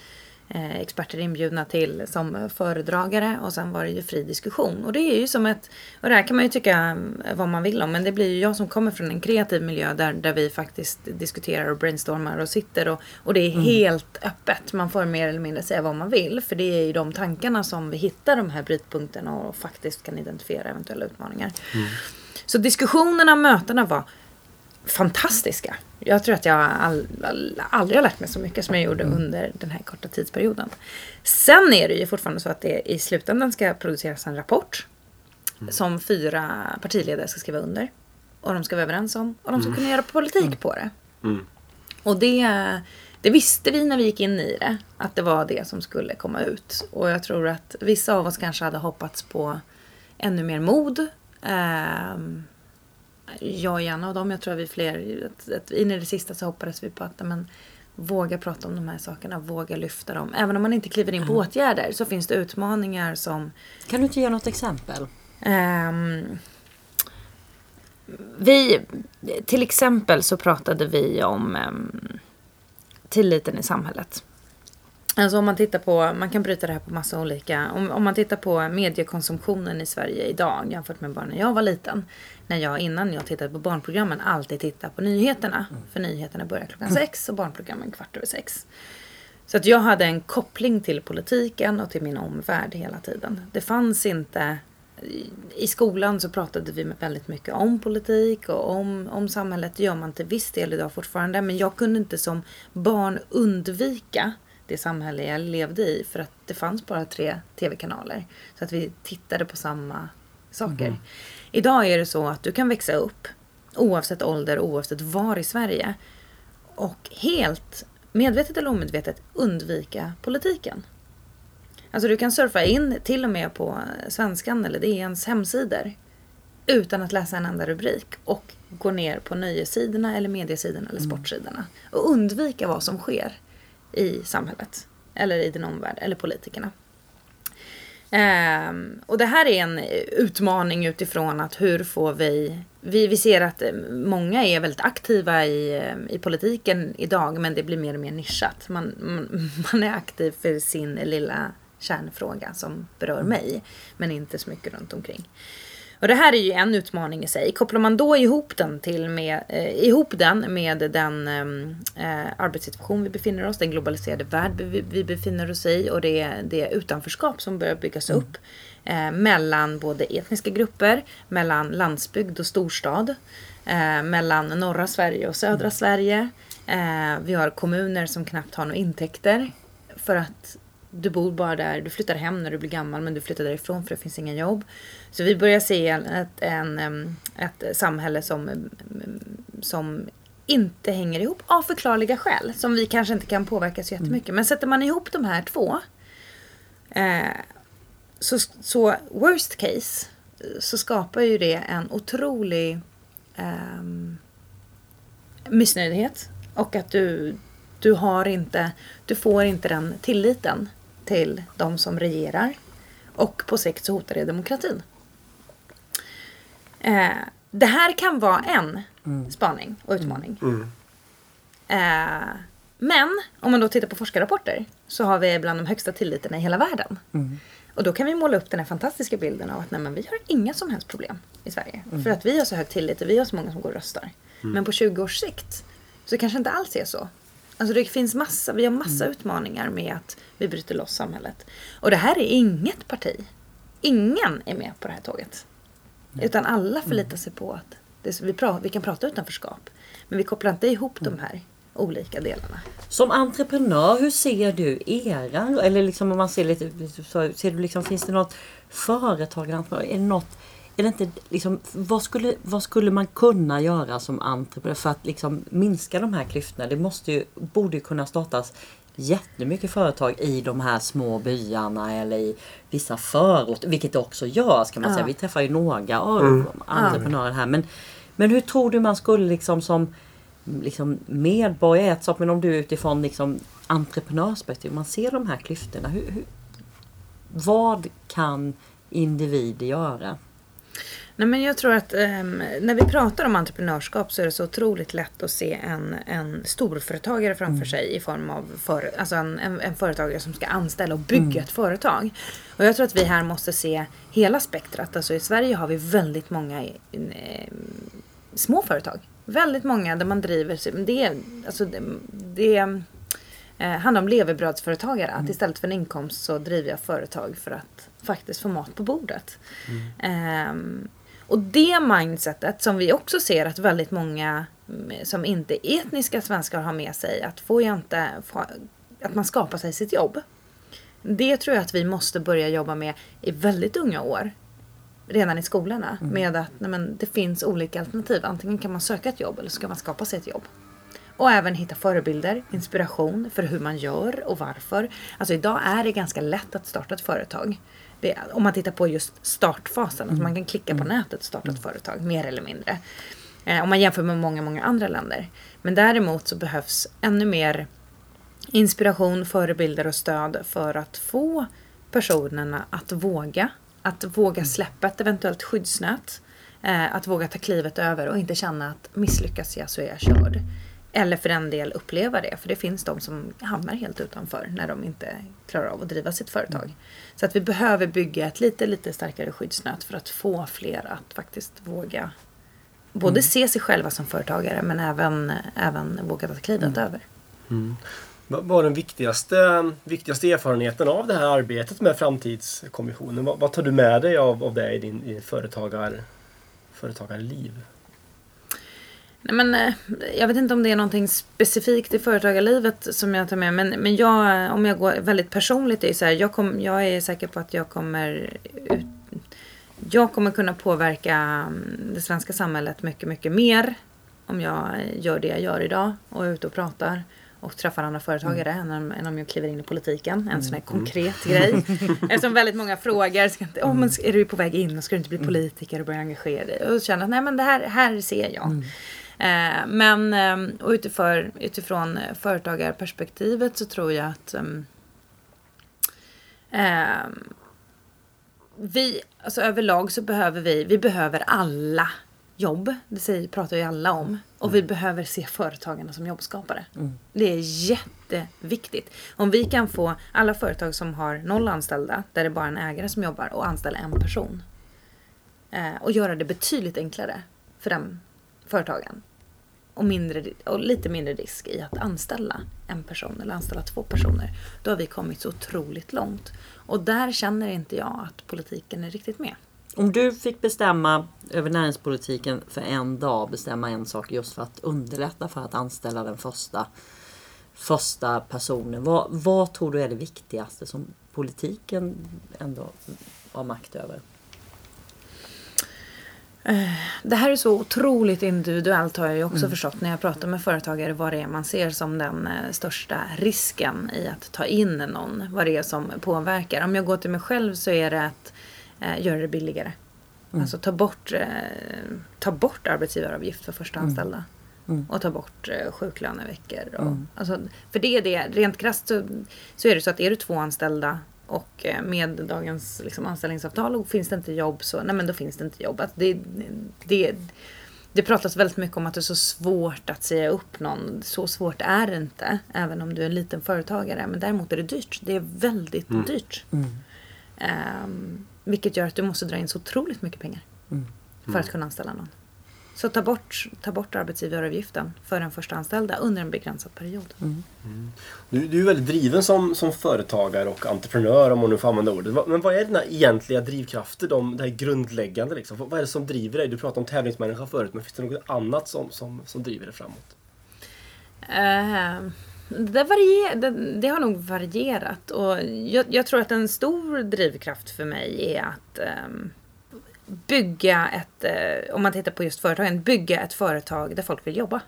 [SPEAKER 3] experter inbjudna till som föredragare och sen var det ju fri diskussion. Och det är ju som ett, och det här kan man ju tycka vad man vill om, men det blir ju jag som kommer från en kreativ miljö där, där vi faktiskt diskuterar och brainstormar och sitter och, och det är mm. helt öppet. Man får mer eller mindre säga vad man vill, för det är ju de tankarna som vi hittar de här brytpunkterna och faktiskt kan identifiera eventuella utmaningar. Mm. Så diskussionerna, mötena var fantastiska. Jag tror att jag all, all, aldrig har lärt mig så mycket som jag gjorde mm. under den här korta tidsperioden. Sen är det ju fortfarande så att det i slutändan ska produceras en rapport. Mm. Som fyra partiledare ska skriva under. Och de ska vara överens om. Och de ska mm. kunna göra politik mm. på det. Mm. Och det, det visste vi när vi gick in i det. Att det var det som skulle komma ut. Och jag tror att vissa av oss kanske hade hoppats på ännu mer mod. Um, jag är en av dem. Jag tror vi är fler. Att, att in i det sista så hoppades vi på att men, våga prata om de här sakerna, våga lyfta dem. Även om man inte kliver in på åtgärder så finns det utmaningar som...
[SPEAKER 1] Kan du inte ge något exempel?
[SPEAKER 3] Um, vi, till exempel så pratade vi om um, tilliten i samhället. Alltså om man tittar på, man kan bryta det här på massa olika, om, om man tittar på mediekonsumtionen i Sverige idag jämfört med bara när jag var liten. När jag innan jag tittade på barnprogrammen alltid tittade på nyheterna. Mm. För nyheterna börjar klockan mm. sex och barnprogrammen kvart över sex. Så att jag hade en koppling till politiken och till min omvärld hela tiden. Det fanns inte i skolan så pratade vi väldigt mycket om politik och om, om samhället. Det gör man till viss del idag fortfarande. Men jag kunde inte som barn undvika det samhälle jag levde i. För att det fanns bara tre tv-kanaler. Så att vi tittade på samma saker. Mm. Idag är det så att du kan växa upp oavsett ålder, oavsett var i Sverige. Och helt medvetet eller omedvetet undvika politiken. Alltså du kan surfa in till och med på Svenskan eller DNs hemsidor utan att läsa en enda rubrik och gå ner på nöjessidorna eller mediesidorna eller mm. sportsidorna och undvika vad som sker i samhället eller i din omvärld eller politikerna. Um, och det här är en utmaning utifrån att hur får vi... Vi, vi ser att många är väldigt aktiva i, i politiken idag men det blir mer och mer nischat. Man, man, [LAUGHS] man är aktiv för sin lilla kärnfråga som berör mm. mig men inte så mycket runt omkring. Och det här är ju en utmaning i sig. Kopplar man då ihop den, till med, eh, ihop den med den eh, arbetssituation vi befinner oss, den globaliserade värld vi, vi befinner oss i och det, det utanförskap som börjar byggas mm. upp eh, mellan både etniska grupper, mellan landsbygd och storstad, eh, mellan norra Sverige och södra mm. Sverige. Eh, vi har kommuner som knappt har några intäkter för att du bor bara där, du flyttar hem när du blir gammal men du flyttar därifrån för det finns inga jobb. Så vi börjar se ett, en, ett samhälle som, som inte hänger ihop av förklarliga skäl. Som vi kanske inte kan påverka så jättemycket. Mm. Men sätter man ihop de här två. Eh, så, så worst case så skapar ju det en otrolig eh, missnöjdhet. Och att du, du har inte, du får inte den tilliten till de som regerar. Och på sikt så hotar det demokratin. Eh, det här kan vara en mm. spaning och utmaning. Mm. Eh, men om man då tittar på forskarrapporter så har vi bland de högsta tilliterna i hela världen. Mm. Och då kan vi måla upp den här fantastiska bilden av att nej, men vi har inga som helst problem i Sverige. Mm. För att vi har så hög tillit och vi har så många som går och röstar. Mm. Men på 20 års sikt så kanske inte alls är så. Alltså det finns massa, vi har massa mm. utmaningar med att vi bryter loss samhället. Och det här är inget parti. Ingen är med på det här tåget. Mm. Utan alla förlitar sig på att det, vi, pra, vi kan prata utanförskap. Men vi kopplar inte ihop mm. de här olika delarna.
[SPEAKER 1] Som entreprenör, hur ser du era, eller liksom om man ser lite, så, ser du liksom, finns det något företag, är det något är det inte, liksom, vad, skulle, vad skulle man kunna göra som entreprenör för att liksom minska de här klyftorna? Det måste ju, borde ju kunna startas jättemycket företag i de här små byarna eller i vissa förorter. Vilket det också gör ska man ja. säga. Vi träffar ju några av mm. entreprenörer här. Men, men hur tror du man skulle liksom som liksom medborgare, ett sak, men om du utifrån liksom entreprenörsperspektiv, man ser de här klyftorna. Hur, hur, vad kan individer göra?
[SPEAKER 3] Nej, men jag tror att um, när vi pratar om entreprenörskap så är det så otroligt lätt att se en, en storföretagare framför mm. sig i form av för, alltså en, en, en, företagare som ska anställa och bygga mm. ett företag. Och jag tror att vi här måste se hela spektrat. Alltså i Sverige har vi väldigt många eh, små företag. Väldigt många där man driver, det, alltså det, det eh, handlar om levebrödsföretagare. Mm. Att istället för en inkomst så driver jag företag för att faktiskt få mat på bordet. Mm. Och det mindsetet som vi också ser att väldigt många mm, som inte är etniska svenskar har med sig. Att, få inte, att man skapar sig sitt jobb. Det tror jag att vi måste börja jobba med i väldigt unga år. Redan i skolorna. Mm. Med att nej men, det finns olika alternativ. Antingen kan man söka ett jobb eller så kan man skapa sig ett jobb. Och även hitta förebilder, inspiration för hur man gör och varför. Alltså idag är det ganska lätt att starta ett företag om man tittar på just startfasen, mm. att man kan klicka på mm. nätet och starta ett mm. företag mer eller mindre. Eh, om man jämför med många, många andra länder. Men däremot så behövs ännu mer inspiration, förebilder och stöd för att få personerna att våga. Att våga släppa ett eventuellt skyddsnät. Eh, att våga ta klivet över och inte känna att misslyckas jag så är jag körd. Eller för den del uppleva det. För det finns de som hamnar helt utanför när de inte klarar av att driva sitt företag. Mm. Så att vi behöver bygga ett lite, lite starkare skyddsnät för att få fler att faktiskt våga både mm. se sig själva som företagare men även, även våga ta klivet mm. över.
[SPEAKER 2] Mm. Vad var den viktigaste, viktigaste erfarenheten av det här arbetet med Framtidskommissionen? Vad, vad tar du med dig av, av det i din i företagar, företagarliv?
[SPEAKER 3] Nej, men, eh, jag vet inte om det är någonting specifikt i företagarlivet som jag tar med. Men, men jag, om jag går väldigt personligt, är så här, jag, kom, jag är säker på att jag kommer ut, jag kommer kunna påverka mm, det svenska samhället mycket, mycket mer om jag gör det jag gör idag och är ute och pratar och träffar andra företagare mm. än, än om jag kliver in i politiken. En sån här mm. konkret grej. [LAUGHS] Eftersom väldigt många frågar, ska inte, oh, men är du på väg in och ska du inte bli mm. politiker och börja engagera dig? Och känner att nej men det här, här ser jag. Mm. Eh, men eh, och utifrån, utifrån företagarperspektivet så tror jag att ehm, eh, vi, alltså överlag så behöver vi, vi behöver alla jobb. Det säger, pratar ju alla om. Och mm. vi behöver se företagarna som jobbskapare. Mm. Det är jätteviktigt. Om vi kan få alla företag som har noll anställda, där det är bara en ägare som jobbar, och anställa en person. Eh, och göra det betydligt enklare för den företagen. Och, mindre, och lite mindre risk i att anställa en person eller anställa två personer. Då har vi kommit så otroligt långt. Och där känner inte jag att politiken är riktigt med.
[SPEAKER 1] Om du fick bestämma över näringspolitiken för en dag, bestämma en sak just för att underlätta för att anställa den första, första personen. Vad, vad tror du är det viktigaste som politiken ändå har makt över?
[SPEAKER 3] Eh, det här är så otroligt individuellt har jag ju också mm. förstått när jag pratar med företagare vad det är man ser som den eh, största risken i att ta in någon. Vad det är som påverkar. Om jag går till mig själv så är det att eh, göra det billigare. Mm. Alltså ta bort, eh, ta bort arbetsgivaravgift för första mm. anställda. Mm. Och ta bort eh, sjuklöneveckor. Och, mm. alltså, för det är det, rent krasst så, så är det så att är du två anställda och eh, med dagens liksom, anställningsavtal och finns det inte jobb så nej men då finns det inte jobb. Att det, det, det pratas väldigt mycket om att det är så svårt att säga upp någon. Så svårt är det inte. Även om du är en liten företagare. Men däremot är det dyrt. Det är väldigt mm. dyrt. Mm. Um, vilket gör att du måste dra in så otroligt mycket pengar. Mm. För att kunna anställa någon. Så ta bort, ta bort arbetsgivaravgiften för den första anställda under en begränsad period. Mm.
[SPEAKER 2] Mm. Du, du, är väldigt driven som, som företagare och entreprenör om man nu får använda ordet. Men vad är dina egentliga drivkrafter? De, det här grundläggande liksom. Vad är det som driver dig? Du pratade om tävlingsmänniska förut men finns det något annat som, som, som driver dig framåt?
[SPEAKER 3] Uh, det, varier, det, det, har nog varierat och jag, jag, tror att en stor drivkraft för mig är att um, bygga ett, uh, om man tittar på just företagen, bygga ett företag där folk vill jobba.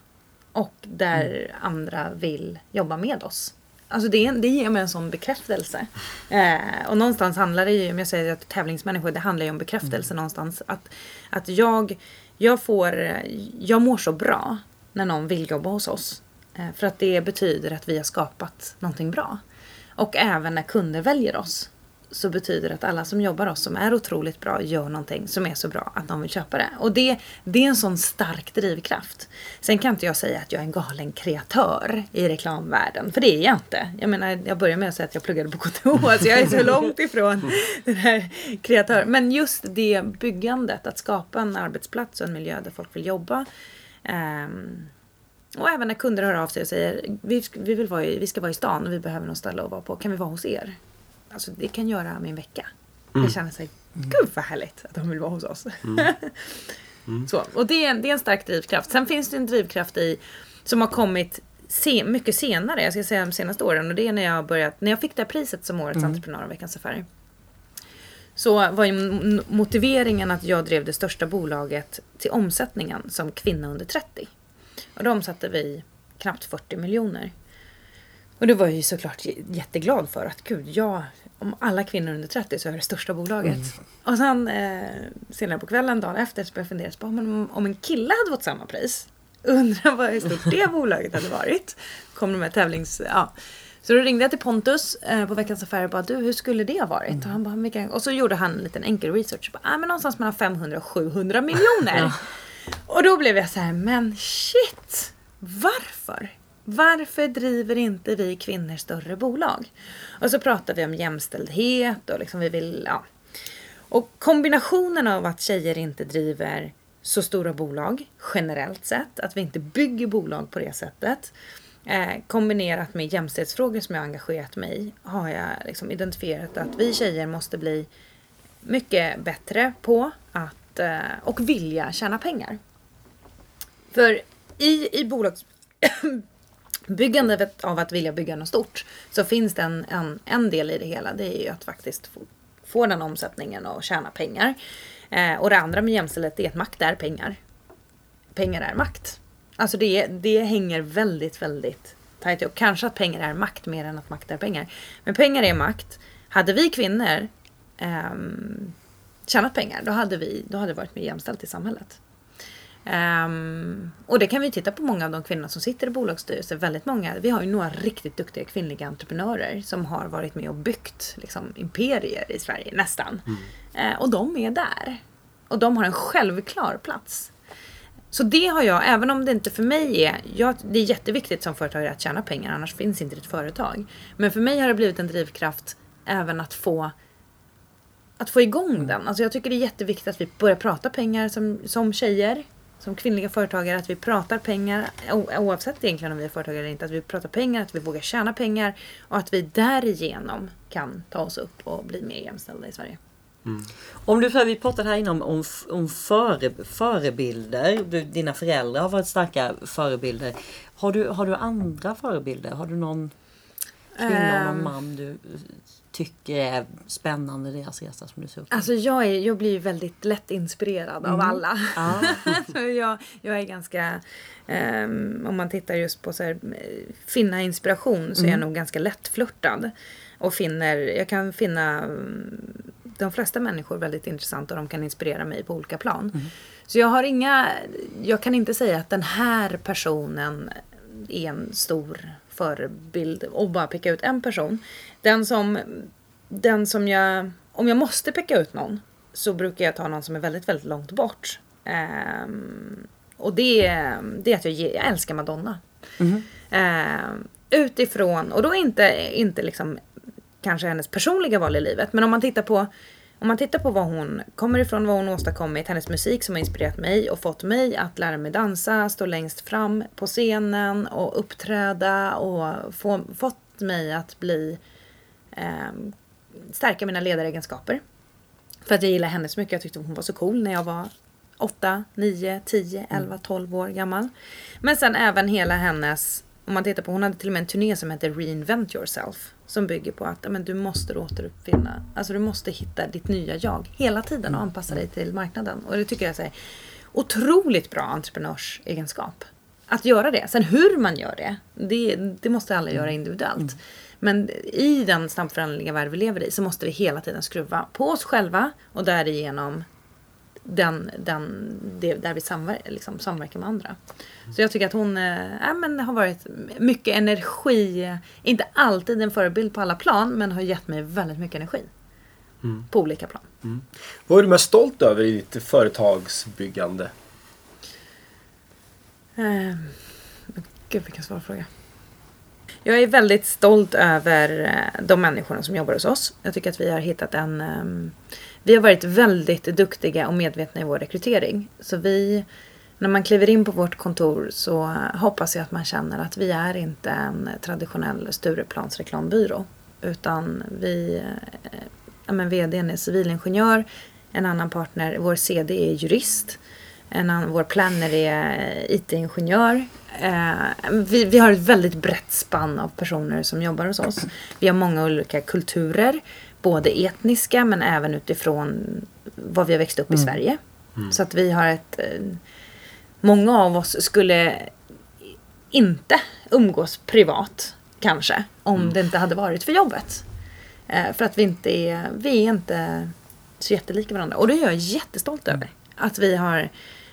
[SPEAKER 3] Och där mm. andra vill jobba med oss. Alltså det, det ger mig en sån bekräftelse. Eh, och någonstans handlar det ju, om jag säger att tävlingsmänniskor, det handlar ju om bekräftelse mm. någonstans. Att, att jag, jag får, jag mår så bra när någon vill jobba hos oss. Eh, för att det betyder att vi har skapat någonting bra. Och även när kunder väljer oss så betyder det att alla som jobbar oss som är otroligt bra gör någonting som är så bra att de vill köpa det. Och det, det är en sån stark drivkraft. Sen kan inte jag säga att jag är en galen kreatör i reklamvärlden, för det är jag inte. Jag menar, jag börjar med att säga att jag pluggade på KTH, så alltså jag är så långt ifrån [LAUGHS] den här kreatör. Men just det byggandet, att skapa en arbetsplats och en miljö där folk vill jobba. Um, och även när kunder hör av sig och säger vi, vi, vill vara i, vi ska vara i stan och vi behöver något ställe att vara på. Kan vi vara hos er? Alltså det kan göra min vecka. Mm. Jag känner sig, gud vad härligt att de vill vara hos oss. Mm. [LAUGHS] Mm. Så, och det är, det är en stark drivkraft. Sen finns det en drivkraft i som har kommit se, mycket senare, jag ska säga de senaste åren. Och det är när jag börjat, när jag fick det här priset som Årets mm. entreprenör av Veckans Affärer. Så var ju motiveringen att jag drev det största bolaget till omsättningen som kvinna under 30. Och då omsatte vi knappt 40 miljoner. Och det var jag ju såklart jätteglad för att gud, jag, om alla kvinnor under 30 så är det största bolaget. Mm. Och sen eh, senare på kvällen, dagen efter, så började jag fundera på om, om en kille hade fått samma pris. [LAUGHS] Undrar vad stort det bolaget hade varit. Kom de med tävlings... Ja. Så då ringde jag till Pontus eh, på Veckans Affärer och bara du hur skulle det ha varit? Mm. Och, han bara, Vilka? och så gjorde han en liten enkel research. Bara, ah, men någonstans mellan 500 och 700 miljoner. ja. Och då blev jag så här, men shit! Varför? Varför driver inte vi kvinnor större bolag? Och så pratar vi om jämställdhet och liksom vi vill, ja. Och kombinationen av att tjejer inte driver så stora bolag generellt sett, att vi inte bygger bolag på det sättet. Eh, kombinerat med jämställdhetsfrågor som jag engagerat mig i har jag liksom identifierat att vi tjejer måste bli mycket bättre på att eh, och vilja tjäna pengar. För i, i [CLEARS THROAT] [COUGHS] Byggandet av att vilja bygga något stort så finns det en, en, en del i det hela. Det är ju att faktiskt få, få den omsättningen och tjäna pengar. Eh, och det andra med jämställdhet är att makt är pengar. Pengar är makt. Alltså det, det hänger väldigt, väldigt tajt ihop. Kanske att pengar är makt mer än att makt är pengar. Men pengar är makt. Hade vi kvinnor eh, tjänat pengar, då hade, vi, då hade det varit mer jämställt i samhället. Um, och det kan vi titta på många av de kvinnor som sitter i bolagsstyrelser. Väldigt många, vi har ju några riktigt duktiga kvinnliga entreprenörer som har varit med och byggt liksom, imperier i Sverige, nästan. Mm. Uh, och de är där. Och de har en självklar plats. Så det har jag, även om det inte för mig är, jag, det är jätteviktigt som företagare att tjäna pengar, annars finns inte ditt företag. Men för mig har det blivit en drivkraft även att få att få igång mm. den. Alltså jag tycker det är jätteviktigt att vi börjar prata pengar som, som tjejer som kvinnliga företagare att vi pratar pengar, oavsett egentligen om vi är företagare eller inte, att vi pratar pengar, att vi vågar tjäna pengar och att vi därigenom kan ta oss upp och bli mer jämställda i Sverige.
[SPEAKER 1] Mm. Om du, vi pratade här innan om, om före, förebilder. Du, dina föräldrar har varit starka förebilder. Har du, har du andra förebilder? Har du någon kvinna och någon ehm. man du tycker är spännande deras resa som du ser upp
[SPEAKER 3] Alltså jag, är, jag blir väldigt lätt inspirerad mm. av alla. Ah. [LAUGHS] jag, jag är ganska, um, om man tittar just på så här, finna inspiration så mm. är jag mm. nog ganska lättflörtad. Och finner, jag kan finna mm, de flesta människor väldigt intressanta och de kan inspirera mig på olika plan. Mm. Så jag har inga, jag kan inte säga att den här personen är en stor förebild och bara peka ut en person. Den som, den som jag, om jag måste peka ut någon så brukar jag ta någon som är väldigt, väldigt långt bort. Um, och det, det är att jag, jag älskar Madonna. Mm. Uh, utifrån, och då inte, inte liksom kanske hennes personliga val i livet, men om man tittar på om man tittar på vad hon kommer ifrån, vad hon åstadkommit, hennes musik som har inspirerat mig och fått mig att lära mig dansa, stå längst fram på scenen och uppträda och få, fått mig att bli eh, stärka mina ledaregenskaper. För att jag gillar henne så mycket. Jag tyckte hon var så cool när jag var 8, 9, 10, 11, 12 år gammal. Men sen även hela hennes, om man tittar på, hon hade till och med en turné som heter Reinvent Yourself. Som bygger på att men, du måste återuppfinna, alltså du måste hitta ditt nya jag hela tiden och mm. anpassa dig till marknaden. Och det tycker jag är otroligt bra entreprenörsegenskap. Att göra det. Sen hur man gör det, det, det måste alla göra mm. individuellt. Mm. Men i den snabbföränderliga värld vi lever i så måste vi hela tiden skruva på oss själva och därigenom den, den, det, där vi samver, liksom, samverkar med andra. Så jag tycker att hon äh, men har varit mycket energi, inte alltid en förebild på alla plan, men har gett mig väldigt mycket energi. Mm. På olika plan. Mm.
[SPEAKER 2] Vad är du mest stolt över i ditt företagsbyggande?
[SPEAKER 3] Uh, gud vilken svår fråga. Jag är väldigt stolt över eh, de människorna som jobbar hos oss. Jag tycker att vi har hittat en um, vi har varit väldigt duktiga och medvetna i vår rekrytering. Så vi, när man kliver in på vårt kontor så hoppas jag att man känner att vi är inte en traditionell Stureplans reklambyrå. Utan vi, eh, ja men vdn är civilingenjör, en annan partner, vår CD är jurist, en annan, vår planner är IT-ingenjör. Eh, vi, vi har ett väldigt brett spann av personer som jobbar hos oss. Vi har många olika kulturer både etniska men även utifrån vad vi har växt upp mm. i Sverige. Mm. Så att vi har ett... Många av oss skulle inte umgås privat kanske. Om
[SPEAKER 2] Mm.
[SPEAKER 3] det inte hade varit för jobbet. Eh, för att vi inte är, vi är inte så jättelika varandra. Och det är jag jättestolt över. Att vi har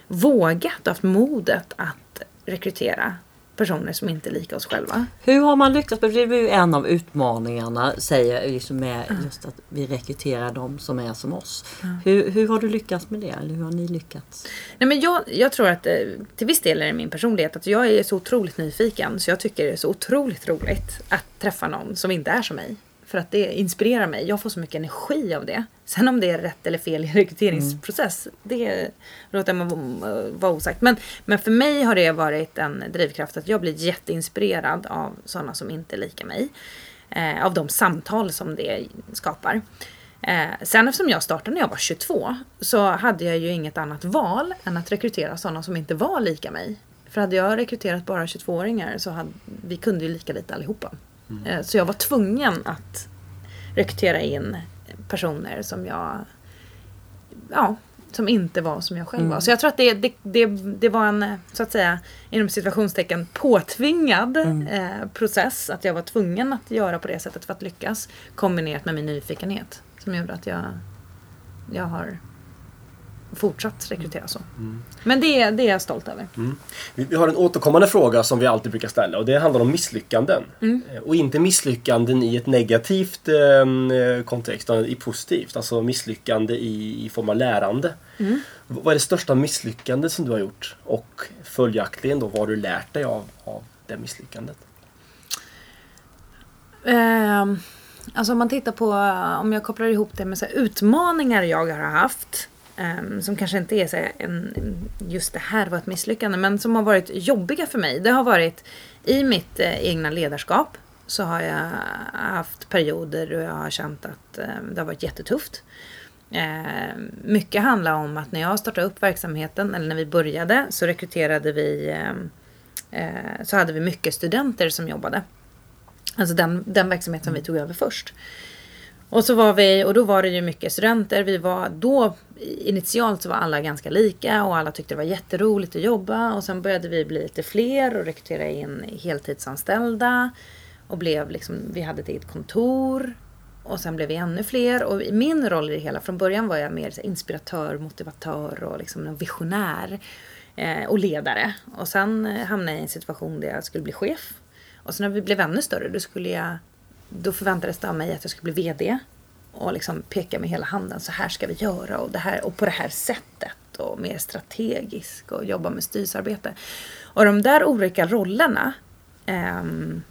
[SPEAKER 3] vågat och haft modet att rekrytera personer som inte är lika oss själva.
[SPEAKER 1] Hur har man lyckats? Det är ju en av utmaningarna säger liksom med just att vi rekryterar de som är som oss. Hur, hur har du lyckats med det? Eller hur har ni lyckats?
[SPEAKER 3] Nej, men jag, jag tror att eh, till viss del är det min personlighet. Att jag är så otroligt nyfiken. Så jag tycker det är så otroligt roligt att träffa någon som inte är som mig. För att det inspirerar mig. Jag får så mycket energi av det. Sen om det är rätt eller fel i rekryteringsprocess. Det låter jag vara osagt. Men, men för mig har det varit en drivkraft att jag blir jätteinspirerad av sådana som inte är lika mig. Eh, av de samtal som det skapar. Eh, sen eftersom jag startade när jag var 22 så hade jag ju inget annat val än att rekrytera sådana som inte var lika mig. För hade jag rekryterat bara 22-åringar så hade vi kunde ju lika lite allihopa. Eh, så jag var tvungen att rekrytera in personer som jag ja, som inte var som jag själv var. Så jag tror att det, det, det, det var en, så att säga, inom situationstecken påtvingad eh, process. Att jag var tvungen att göra på det sättet för att lyckas. Kombinerat med min nyfikenhet. Som gjorde att jag, jag har fortsatt rekrytera så. Men det, det är jag stolt över.
[SPEAKER 2] Vi, vi har en återkommande fråga som vi alltid brukar ställa och det handlar om misslyckanden.
[SPEAKER 3] Mm.
[SPEAKER 2] Eh, Och inte misslyckanden i ett negativt eh, kontext, utan i positivt. Alltså misslyckande i, i form av lärande.
[SPEAKER 3] Mm.
[SPEAKER 2] Vad är det största misslyckande som du har gjort? Och följaktligen då, vad har du lärt dig av, av det misslyckandet?
[SPEAKER 3] Ehm, alltså om man tittar på, om jag kopplar ihop det med så utmaningar jag har haft. Ehm, som kanske inte är så en, just det här var ett misslyckande, men som har varit jobbiga för mig. Det har varit i mitt eh, egna ledarskap så har jag haft perioder då jag har känt att eh, det har varit jättetufft. Eh, mycket handlar om att när jag startade upp verksamheten, eller när vi började, så rekryterade vi, eh, eh, så hade vi mycket studenter som jobbade. Alltså den, den verksamhet som vi tog över först. Och så var vi, och då var det ju mycket studenter. Vi var då, initialt så var alla ganska lika och alla tyckte det var jätteroligt att jobba. Och sen började vi bli lite fler och rekrytera in heltidsanställda. Och blev liksom, vi hade ett eget kontor. Och sen blev vi ännu fler. Och min roll i det hela, från början var jag mer inspiratör, motivatör och liksom en visionär. Eh, och ledare. Och sen eh, hamnade jag i en situation där jag skulle bli chef. Och sen när vi blev ännu större, då skulle jag då förväntades det av mig att jag skulle bli VD. Och liksom peka med hela handen. Så här ska vi göra och, det här, och på det här sättet. Och mer strategisk och jobba med styrelsearbete. Och de där olika rollerna. ehm,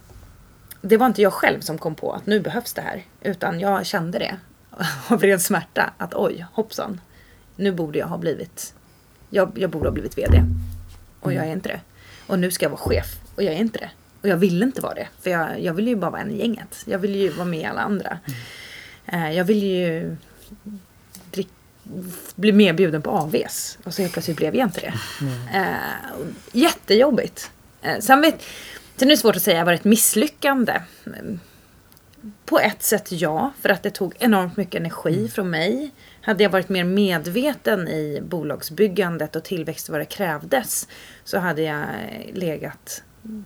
[SPEAKER 3] det var inte jag själv som kom på att nu behövs det här. Utan jag kände det. [LAUGHS] Av ren smärta. Att oj, hoppsan. Nu borde jag ha blivit. Jag, jag borde ha blivit VD. Och jag är inte det. Och nu ska jag vara chef. Och jag är inte det. Och jag ville inte vara det. För jag, jag ville ju bara vara en i gänget. Jag ville ju vara med alla andra. Eh, jag ville ju bli medbjuden på AVs. Och så helt plötsligt blev jag inte det. Eh, och jättejobbigt. Eh, sen, vet, sen är det svårt att säga var det ett misslyckande. Mm, På ett sätt ja, för att det tog enormt mycket energi från mig. Hade jag varit mer medveten i bolagsbyggandet och tillväxt vad det krävdes så hade jag legat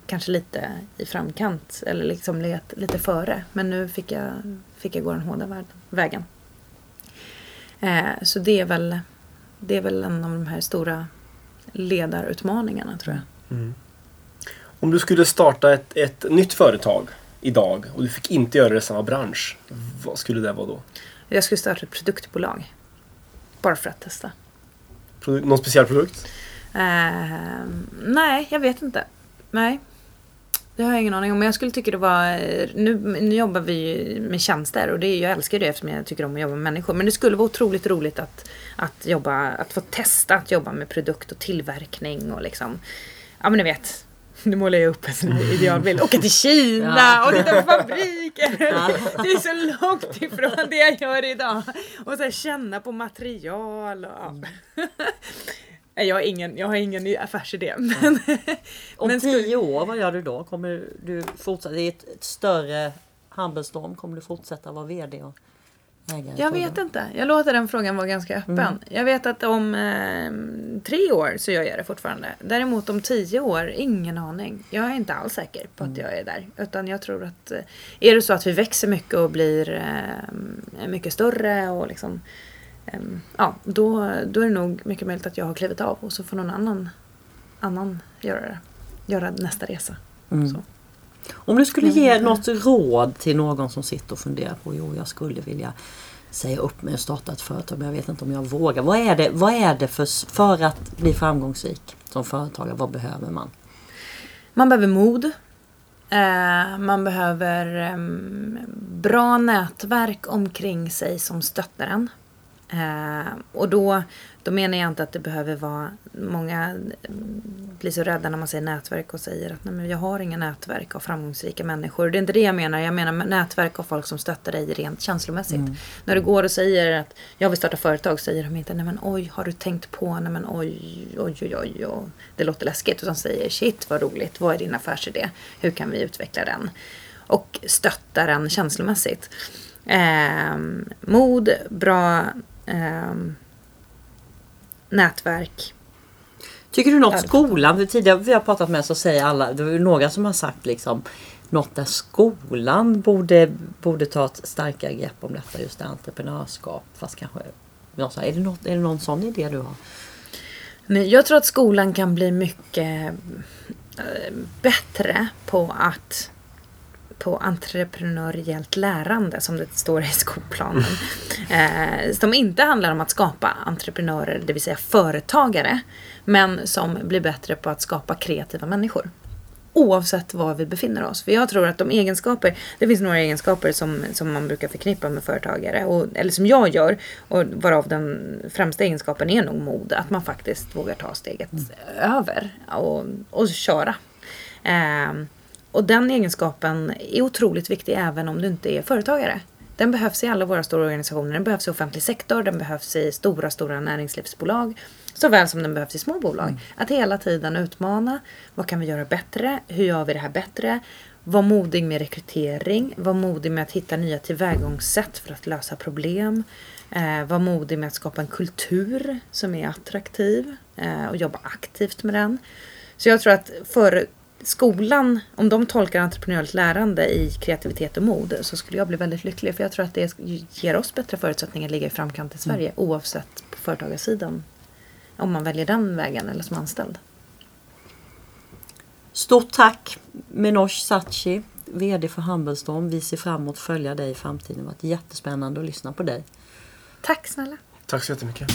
[SPEAKER 3] kanske lite i framkant eller liksom legat lite före. Men nu fick jag, fick jag gå den hårda vägen. Eh, så det är, väl, det är väl en av de här stora ledarutmaningarna tror jag.
[SPEAKER 2] Om du skulle starta ett, ett nytt företag idag och du fick inte göra det i samma bransch. Vad skulle det vara då?
[SPEAKER 3] Jag skulle starta ett produktbolag. Bara för att testa.
[SPEAKER 2] Produ- någon speciell produkt?
[SPEAKER 3] Eh, nej, jag vet inte. Nej. Det har jag ingen aning om. Men jag skulle tycka det var... Nu, nu jobbar vi ju med tjänster och det, är- jag älskar det eftersom jag tycker om att jobba med människor. Men det skulle vara otroligt roligt att, att, jobba, att få testa att jobba med produkt och tillverkning och liksom... Ja men ni vet. Nu målar jag upp en sån här idealbild. Åka till Kina
[SPEAKER 1] Ja.
[SPEAKER 3] och titta på fabriker. [LAUGHS]
[SPEAKER 1] Ja.
[SPEAKER 3] Det är så långt ifrån det jag gör idag. Och så känna på material och... Ja. [LAUGHS] Nej, Jag har ingen, jag har ingen affärsidé. Men,
[SPEAKER 1] Om
[SPEAKER 3] men
[SPEAKER 1] tio år, vad gör du då? Kommer du fortsätta? Är ett, ett större Handelstorm. Kommer du fortsätta vara VD? Och... ägare?
[SPEAKER 3] Jag vet inte. Jag låter den frågan vara ganska öppen. Mm. Jag vet att om eh, tre år så gör jag det fortfarande. Däremot om tio år, ingen aning. Jag är inte alls säker på att mm. jag är där. Utan jag tror att eh, är det så att vi växer mycket och blir eh, mycket större och liksom Ja, då, då är det nog mycket möjligt att jag har klivit av och så får någon annan, annan göra det. Göra nästa resa. Mm.
[SPEAKER 1] Om du skulle ge något råd till någon som sitter och funderar på jo jag skulle vilja säga upp mig och starta ett företag men jag vet inte om jag vågar. Vad är det, vad är det för, för att bli framgångsrik som företagare? Vad behöver man?
[SPEAKER 3] Man behöver mod. Eh, man behöver um, bra nätverk omkring sig som stöttar en. Eh, och då, då menar jag inte att det behöver vara... Många blir så rädda när man säger nätverk och säger att Nej, men jag har inga nätverk av framgångsrika människor. Det är inte det jag menar. Jag menar nätverk av folk som stöttar dig rent känslomässigt. Mm. När du går och säger att jag vill starta företag säger de inte Nej men oj, har du tänkt på? Nej men oj, oj, oj, oj. oj. Det låter läskigt. Utan säger shit vad roligt. Vad är din affärsidé? Hur kan vi utveckla den? Och stöttar den känslomässigt. Eh, mod, bra eh, nätverk.
[SPEAKER 1] Tycker du något skolan, för tidigare vi har pratat med så säger alla, det är några som har sagt liksom något där skolan borde, borde ta ett starkare grepp om detta just det, entreprenörskap. Fast kanske, är det, något, är det någon sån idé du har?
[SPEAKER 3] Men jag tror att skolan kan bli mycket eh, bättre på att på entreprenöriellt lärande som det står i skolplanen. [LAUGHS] eh, som inte handlar om att skapa entreprenörer, det vill säga företagare. Men som blir bättre på att skapa kreativa människor. Oavsett var vi befinner oss. För jag tror att de egenskaper, det finns några egenskaper som, som man brukar förknippa med företagare. Och, eller som jag gör. Och varav den främsta egenskapen är nog mod. Att man faktiskt vågar ta steget mm. över och, och köra. Eh, och den egenskapen är otroligt viktig även om du inte är företagare. Den behövs i alla våra stora organisationer. Den behövs i offentlig sektor, den behövs i stora, stora näringslivsbolag. Såväl som den behövs i små bolag. Mm. Att hela tiden utmana. Vad kan vi göra bättre? Hur gör vi det här bättre? Var modig med rekrytering. Var modig med att hitta nya tillvägagångssätt för att lösa problem. Eh, var modig med att skapa en kultur som är attraktiv eh, och jobba aktivt med den. Så jag tror att för skolan, om de tolkar entreprenöriellt lärande i kreativitet och mod så skulle jag bli väldigt lycklig. För jag tror att det ger oss bättre förutsättningar att ligga i framkant i Sverige mm. oavsett på företagarsidan. Om man väljer den vägen eller som anställd.
[SPEAKER 1] Stort tack Minosh Sachi, VD för Humblestorm. Vi ser fram emot att följa dig i framtiden. Det har varit jättespännande att lyssna på dig.
[SPEAKER 3] Tack snälla.
[SPEAKER 2] Tack så jättemycket.